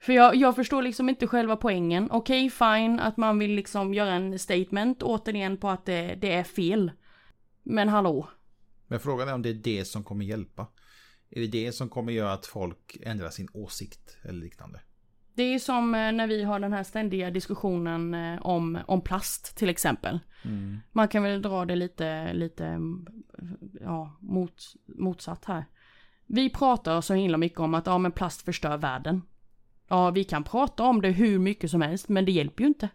För jag, jag förstår liksom inte själva poängen. Okej, okay, fine att man vill liksom göra en statement återigen på att det, det är fel. Men hallå. Men frågan är om det är det som kommer hjälpa. Är det det som kommer göra att folk ändrar sin åsikt eller liknande? Det är som eh, när vi har den här ständiga diskussionen eh, om, om plast till exempel. Mm. Man kan väl dra det lite, lite ja, mot, motsatt här. Vi pratar så himla mycket om att ja, men plast förstör världen. Ja, vi kan prata om det hur mycket som helst, men det hjälper ju inte.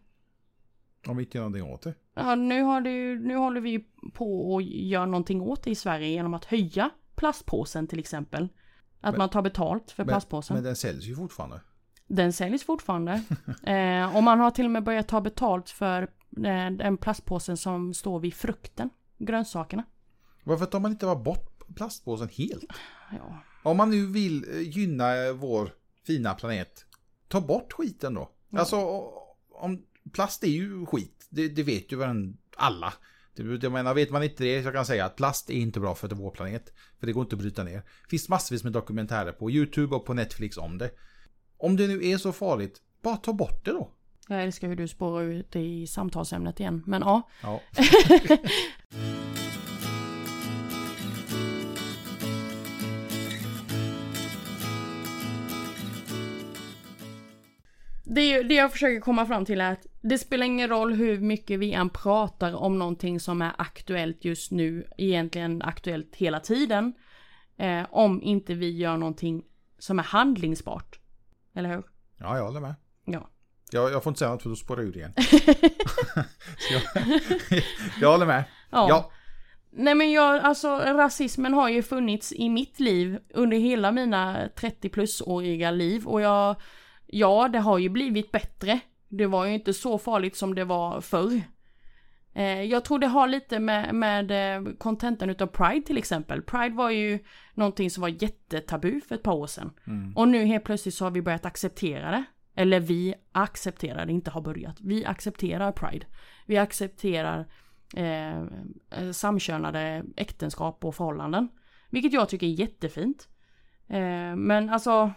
Om vi inte gör någonting åt det. Ja, nu, har det, nu håller vi på att göra någonting åt det i Sverige genom att höja plastpåsen till exempel. Att men, man tar betalt för men, plastpåsen. Men den säljs ju fortfarande. Den säljs fortfarande. eh, och man har till och med börjat ta betalt för eh, den plastpåsen som står vid frukten. Grönsakerna. Varför tar man inte bara bort plastpåsen helt? Ja. Om man nu vill eh, gynna vår fina planet. Ta bort skiten då. Mm. Alltså, om, plast är ju skit. Det, det vet ju alla. Det, jag menar, vet man inte det så kan jag säga att plast är inte bra för vår planet. För det går inte att bryta ner. Det finns massvis med dokumentärer på YouTube och på Netflix om det. Om det nu är så farligt, bara ta bort det då. Jag älskar hur du spårar ut i samtalsämnet igen, men ja. ja. det, det jag försöker komma fram till är att det spelar ingen roll hur mycket vi än pratar om någonting som är aktuellt just nu, egentligen aktuellt hela tiden. Eh, om inte vi gör någonting som är handlingsbart. Eller hur? Ja, jag håller med. Ja. Jag, jag får inte säga något för då spårar jag ur igen. jag, jag håller med. Ja. ja. Nej men jag, alltså rasismen har ju funnits i mitt liv under hela mina 30 plus-åriga liv och jag Ja, det har ju blivit bättre. Det var ju inte så farligt som det var förr. Eh, jag tror det har lite med, med eh, utav Pride till exempel. Pride var ju någonting som var jättetabu för ett par år sedan. Mm. Och nu helt plötsligt så har vi börjat acceptera det. Eller vi accepterar det, inte har börjat. Vi accepterar Pride. Vi accepterar eh, eh samkönade äktenskap och förhållanden. Vilket jag tycker är jättefint. Eh, men alltså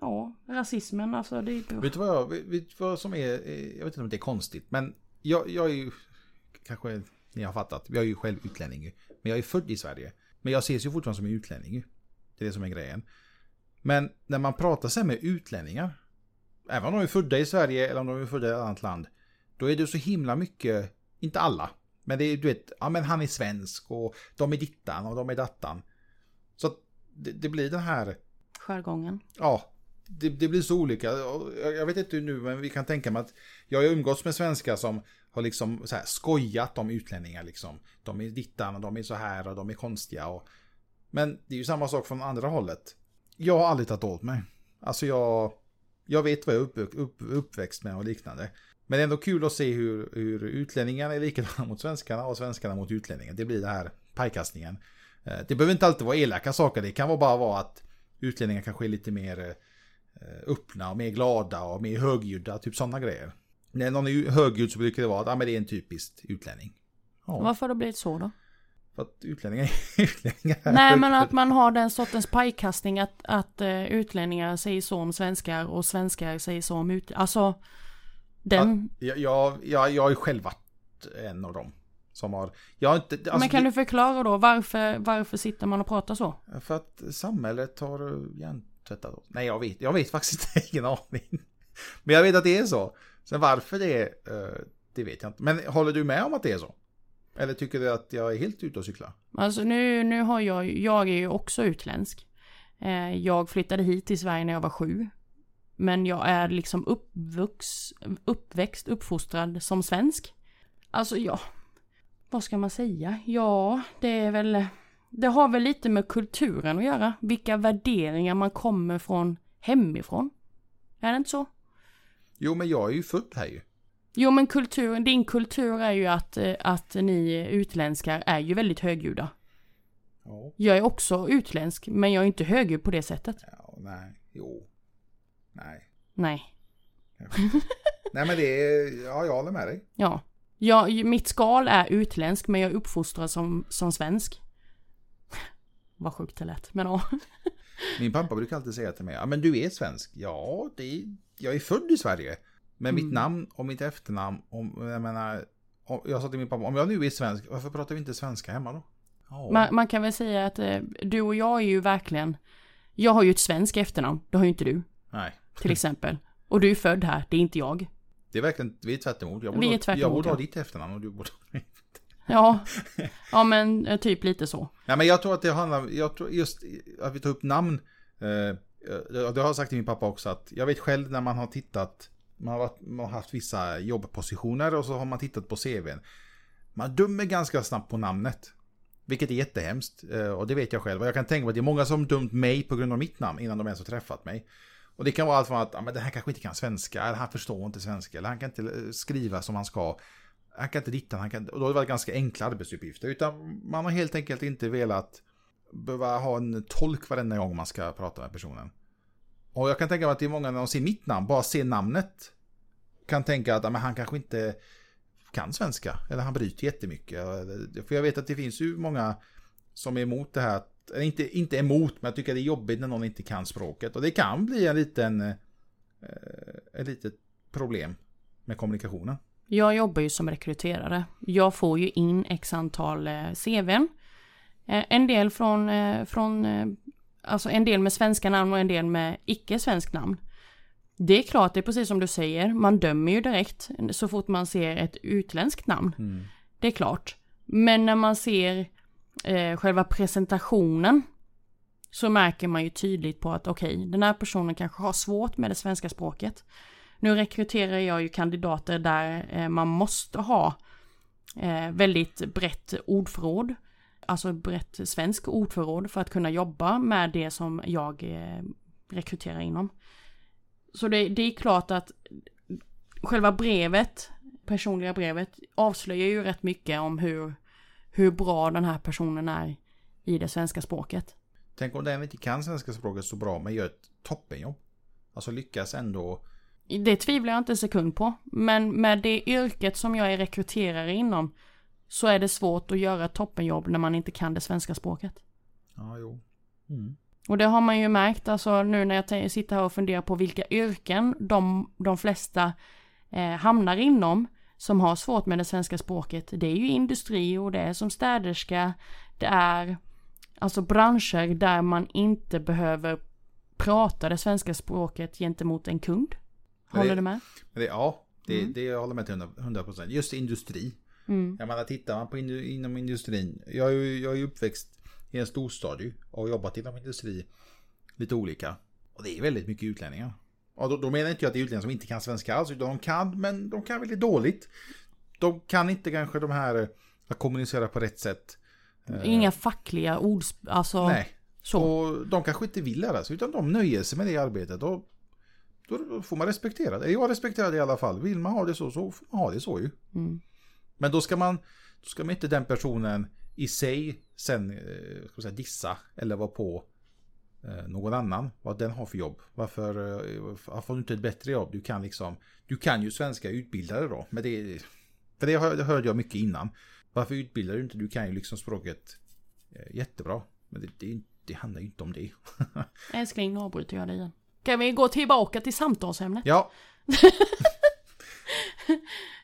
ja, rasismen alltså. Det. Vet du vad, jag, vet vad som är, jag vet inte om det är konstigt, men jag, jag är ju, kanske ni har fattat, jag är ju själv utlänning. Men jag är född i Sverige. Men jag ses ju fortfarande som en utlänning. Det är det som är grejen. Men när man pratar sig med utlänningar, även om de är födda i Sverige eller om de är födda i ett annat land, då är det så himla mycket, inte alla, men det är, du vet, ja men han är svensk och de är dittan och de är dattan. Så det, det blir den här... Jargongen. Ja, det, det, blir så olika. Jag vet inte nu, men vi kan tänka mig att jag har umgåtts med svenskar som har liksom så här skojat om utlänningar liksom. De är dittan och de är så här och de är konstiga och... Men det är ju samma sak från andra hållet. Jag har aldrig tagit åt mig. Alltså jag... Jag vet vad jag är upp, upp, uppväxt med och liknande. Men det är ändå kul att se hur, hur utlänningarna är likadana mot svenskarna och svenskarna mot utlänningar. Det blir det här pajkastningen. Eh, det behöver inte alltid vara elaka saker. Det kan bara vara att utlänningar kanske är lite mer eh, öppna och mer glada och mer högljudda, typ sådana grejer. När någon är högljudd så brukar det vara att ah, men det är en typisk utlänning. Ja. Varför har det blivit så då? För att utlänningar är utlänningar. Nej men att man har den sortens pajkastning att, att uh, utlänningar säger så om svenskar och svenskar säger så om utlänningar. Alltså den... Ja, jag, jag, jag har ju själv varit en av dem. Som har, jag har inte, alltså, men kan du förklara då varför, varför sitter man och pratar så? För att samhället har tvättat oss. Nej, jag vet, jag vet faktiskt inte, ingen aning. Men jag vet att det är så. Sen varför det är, det vet jag inte. Men håller du med om att det är så? Eller tycker du att jag är helt ute och cyklar? Alltså nu, nu har jag, jag är ju också utländsk. Eh, jag flyttade hit till Sverige när jag var sju. Men jag är liksom uppvux, uppväxt, uppfostrad som svensk. Alltså ja, vad ska man säga? Ja, det är väl det har väl lite med kulturen att göra. Vilka värderingar man kommer från hemifrån. Är det inte så? Jo, men jag är ju född här ju. Jo men kultur, din kultur är ju att, eh, att ni utländskar är ju väldigt högljudda. Ja. Jag är också utländsk, men jag är inte högljudd på det sättet. ja nej, jo. Nej. Nej. Nej men det är, ja jag håller med dig. Ja. Jag, mitt skal är utländsk, men jag är uppfostrad som, som svensk. Vad sjukt det lät, men ja. Min pappa brukar alltid säga till mig, ja men du är svensk. Ja, det är, jag är född i Sverige. Men Mm. mitt namn och mitt efternamn, om, jag menar, om, jag sa till min pappa, om jag nu är svensk, varför pratar vi inte svenska hemma då? Ja, Man, man kan väl säga att eh, du och jag är ju verkligen... Jag har ju ett svenskt efternamn, det har ju inte du, nej. till exempel. Och du är född här, det är inte jag. Det är verkligen, vi är tvärt emot. Jag Vi borde, är ha- tvärt jag borde ha ja. ditt efternamn och du borde ha Ja, ja men eh, typ lite så. Ja, men jag tror att det handlar, jag tror just att vi tar upp namn. Eh, det har jag sagt till min pappa också att jag vet själv när man har tittat, man har, varit, man har haft vissa jobbpositioner och så har man tittat på CVn. Man dömer ganska snabbt på namnet. Vilket är jättehemskt eh, och det vet jag själv. Och jag kan tänka mig att det är många som dömt mig på grund av mitt namn innan de ens har träffat mig. Och det kan vara allt från att ah, men den här kanske inte kan svenska, eller han förstår inte svenska, eller han kan inte eh, skriva som han ska. Han kan inte ditta, han kan Och då har det varit ganska enkla arbetsuppgifter. Utan man har helt enkelt inte velat behöva ha en tolk varenda gång man ska prata med personen. Och jag kan tänka mig att det är många när de ser mitt namn, bara ser namnet. Kan tänka att men han kanske inte kan svenska. Eller han bryter jättemycket. För jag vet att det finns ju många som är emot det här. Eller inte, inte emot, men jag tycker det är jobbigt när någon inte kan språket. Och det kan bli en liten... Eh, ett litet problem med kommunikationen. Jag jobbar ju som rekryterare. Jag får ju in x antal eh, CVn. Eh, en del från, eh, från alltså en del med svenska namn och en del med icke svensk namn. Det är klart, det är precis som du säger, man dömer ju direkt så fort man ser ett utländskt namn. Det är klart. Men när man ser eh, själva presentationen så märker man ju tydligt på att okej, den här personen kanske har svårt med det svenska språket. Nu rekryterar jag ju kandidater där eh, man måste ha eh, väldigt brett ordförråd. Alltså brett svensk ordförråd för att kunna jobba med det som jag eh, rekryterar inom. Så det, det är klart att själva brevet, personliga brevet, avslöjar ju rätt mycket om hur, hur bra den här personen är i det svenska språket. Tänk om den inte kan svenska språket så bra men gör ett toppenjobb. Alltså lyckas ändå. Det tvivlar jag inte en sekund på. Men med det yrket som jag är rekryterare inom så är det svårt att göra ett toppenjobb när man inte kan det svenska språket. Ja, jo. Och det har man ju märkt alltså nu när jag sitter här och funderar på vilka yrken de, de flesta eh, hamnar inom som har svårt med det svenska språket. Det är ju industri och det är som städerska. Det är alltså branscher där man inte behöver prata det svenska språket gentemot en kund. Håller Det- du med? Det, ja, det, det jag håller med till 100 procent. Just industri. Mm. Jag menar, tittar man på indu- inom industrin. Jag är ju jag är uppväxt i en storstad ju, och har jobbat inom industri lite olika. Och det är väldigt mycket utlänningar. Och då, då menar inte jag att det är utlänningar som inte kan svenska alls, utan de kan, men de kan väldigt dåligt. De kan inte kanske de här eh, att kommunicera på rätt sätt. Inga fackliga ord, alltså Nej. så. Och de kanske inte vill lära sig, utan de nöjer sig med det arbetet. Och då får man respektera det. Jag respekterar det i alla fall. Vill man ha det så, så får man ha det så ju. Mm. Men då ska man, då ska man inte den personen i sig sen eh, ska säga, dissa eller vara på eh, någon annan. Vad den har för jobb. Varför, eh, varför får du inte ett bättre jobb? Du kan liksom, du kan ju svenska utbildare då. Men det, för det hör- det hörde jag mycket innan. Varför utbildar du inte? Du kan ju liksom språket jättebra. Men det, det, det handlar ju inte om det. Älskling, nu avbryter jag dig igen. Kan vi gå tillbaka till samtalsämnet? ja,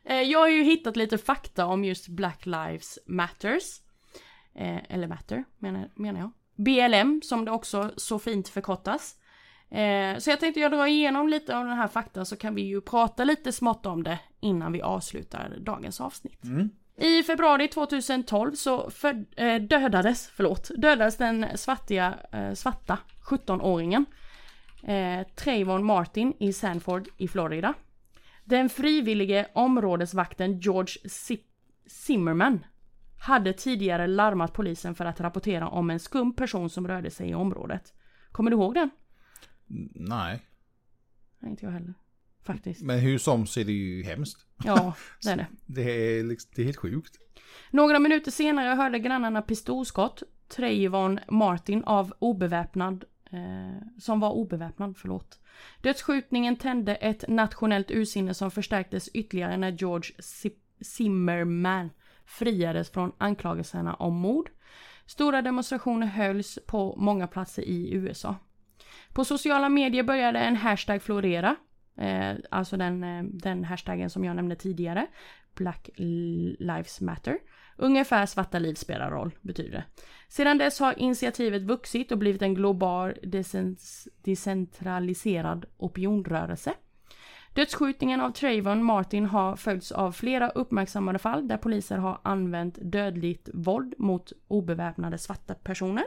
Eh, Jag har ju hittat lite fakta om just Black Lives Matters. Eh, eller Matter, menar, menar jag. BLM, som det också så fint förkortas. Eh, så jag tänkte jag dra igenom lite av den här fakta så kan vi ju prata lite smått om det innan vi avslutar dagens avsnitt. I februari 2012 så föd, eh, dödades, förlåt, dödades den svartiga, eh, svarta 17-åringen eh, Trayvon Martin i Sanford i Florida. Den frivillige områdesvakten George Zip- Zimmerman hade tidigare larmat polisen för att rapportera om en skum person som rörde sig i området. Kommer du ihåg den? nej. Nej, inte jag heller. Faktiskt. Men hur som så är det ju hemskt. Ja, det är det. Det är, liksom, det är helt sjukt. Några minuter senare hörde grannarna pistolskott. Trayvon Martin av obeväpnad, eh, som var obeväpnad, förlåt. Dödsskjutningen tände ett nationellt ursinne som förstärktes ytterligare när George Zimmerman friades från anklagelserna om mord. Stora demonstrationer hölls på många platser i USA. På sociala medier började en hashtag florera. Eh, alltså den, eh, den hashtaggen som jag nämnde tidigare. Black Lives Matter. Ungefär svarta liv spelar roll, betyder det. Sedan dess har initiativet vuxit och blivit en global decentraliserad opinionrörelse. Dödsskjutningen av Trayvon Martin har följts av flera uppmärksammade fall där poliser har använt dödligt våld mot obeväpnade svarta personer.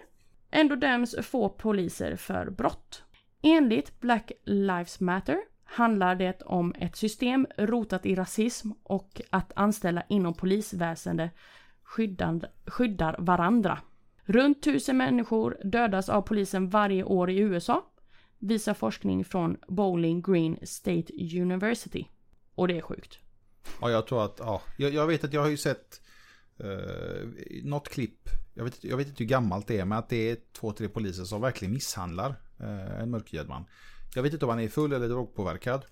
Ändå döms få poliser för brott. Enligt Black Lives Matter handlar det om ett system rotat i rasism och att anställda inom polisväsende skyddar, skyddar varandra. Runt tusen människor dödas av polisen varje år i USA, visar forskning från Bowling Green State University. Och det är sjukt. Ja, jag tror att, ja, jag, jag vet att jag har ju sett eh, något klipp, jag vet, jag vet inte hur gammalt det är, men att det är två, tre poliser som verkligen misshandlar eh, en mörkhyad man. Jag vet inte om han är full eller drogpåverkad.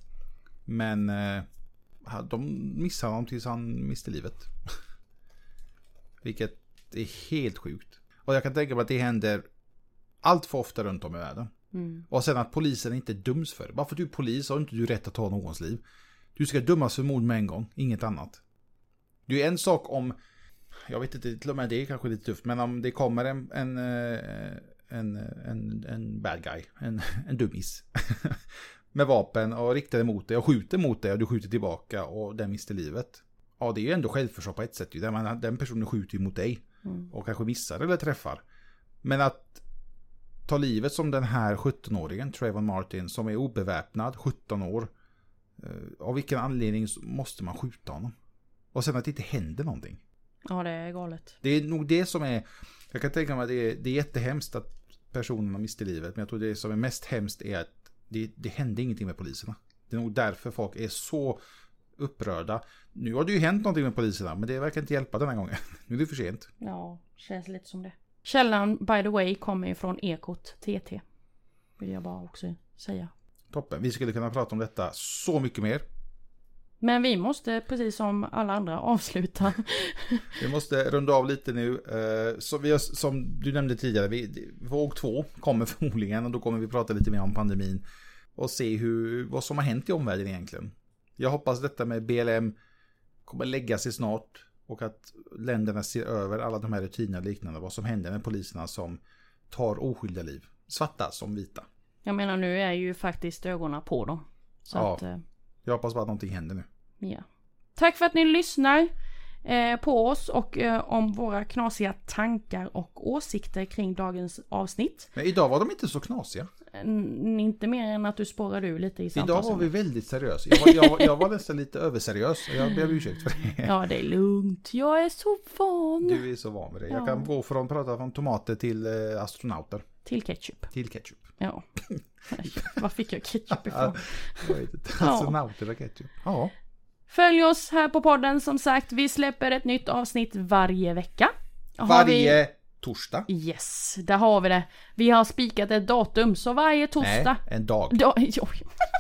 Men uh, de misshandlar honom tills han miste livet. Vilket är helt sjukt. Och jag kan tänka mig att det händer allt för ofta runt om i världen. Mm. Och sen att polisen inte döms för det. Bara för att du är polis har inte du rätt att ta någons liv. Du ska dömas för mord med en gång, inget annat. Det är en sak om, jag vet inte, till och med det är kanske lite tufft, men om det kommer en, en, eh, en, en, en bad guy, en, en dummis. med vapen och riktar emot dig och skjuter mot dig och du skjuter tillbaka och den mister livet. Ja, det är ju ändå självförsvar på ett sätt. Den, den personen skjuter ju mot dig. Mm. Och kanske missar eller träffar. Men att ta livet som den här 17-åringen, Trayvon Martin, som är obeväpnad, 17 år. Eh, av vilken anledning måste man skjuta honom? Och sen att det inte händer någonting. Ja, det är galet. Det är nog det som är... Jag kan tänka mig att det är, det är jättehemskt att personerna mister livet. Men jag tror det som är mest hemskt är att det, det hände ingenting med poliserna. Det är nog därför folk är så upprörda. Nu har det ju hänt någonting med poliserna, men det verkar inte hjälpa den här gången. Nu är det för sent. Ja, känns lite som det. Källan, by the way, kommer ju från Ekot TT. Vill jag bara också säga. Toppen. Vi skulle kunna prata om detta så mycket mer. Men vi måste, precis som alla andra, avsluta. vi måste runda av lite nu. Eh, så vi har, som du nämnde tidigare, vi, våg två kommer förmodligen och då kommer vi prata lite mer om pandemin. Och se hur, vad som har hänt i omvärlden egentligen. Jag hoppas detta med BLM kommer lägga sig snart. Och att länderna ser över alla de här rutinerna och liknande. Vad som händer med poliserna som tar oskyldiga liv. Svarta som vita. Jag menar nu är ju faktiskt ögonen på dem. Så ja, att, eh, jag hoppas bara att någonting händer nu. Ja. Tack för att ni lyssnar eh, på oss och eh, om våra knasiga tankar och åsikter kring dagens avsnitt. Men idag var de inte så knasiga. N inte mer än att du spårade ur lite i samtalet. Idag var vi väldigt seriösa. Jag var, jag, jag var nästan lite överseriös. Jag ber om ursäkt för det. Ja, det är lugnt. Jag är så van. Du är så van med det. Jag kan gå från att prata från tomater till eh, astronauter. Till ketchup. Till ketchup. Ja. Var fick jag ketchup ifrån? jag vet inte. Astronauter och ketchup. Ja. Följ oss här på podden som sagt. Vi släpper ett nytt avsnitt varje vecka. Har varje vi... torsdag. Yes, där har vi det. Vi har spikat ett datum så varje torsdag. Nej, en dag. Da...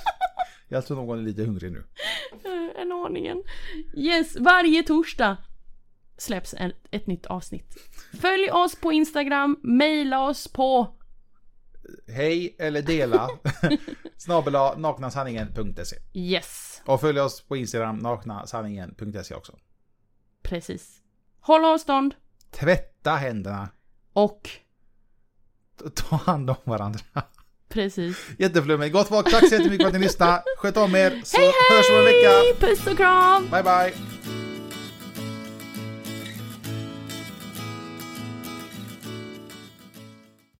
Jag tror någon är lite hungrig nu. En aningen. Yes, varje torsdag släpps ett nytt avsnitt. Följ oss på Instagram, mejla oss på Hej eller dela snabela naknasanningen.se Yes. Och följ oss på Instagram, naknasanningen.se också. Precis. Håll avstånd. Tvätta händerna. Och ta hand om varandra. Precis. Jätteflummigt. Gott folk, tack så jättemycket för att ni lyssnade. Sköt om er så hej, hej! hörs vi om en vecka. Puss och kram. Bye bye.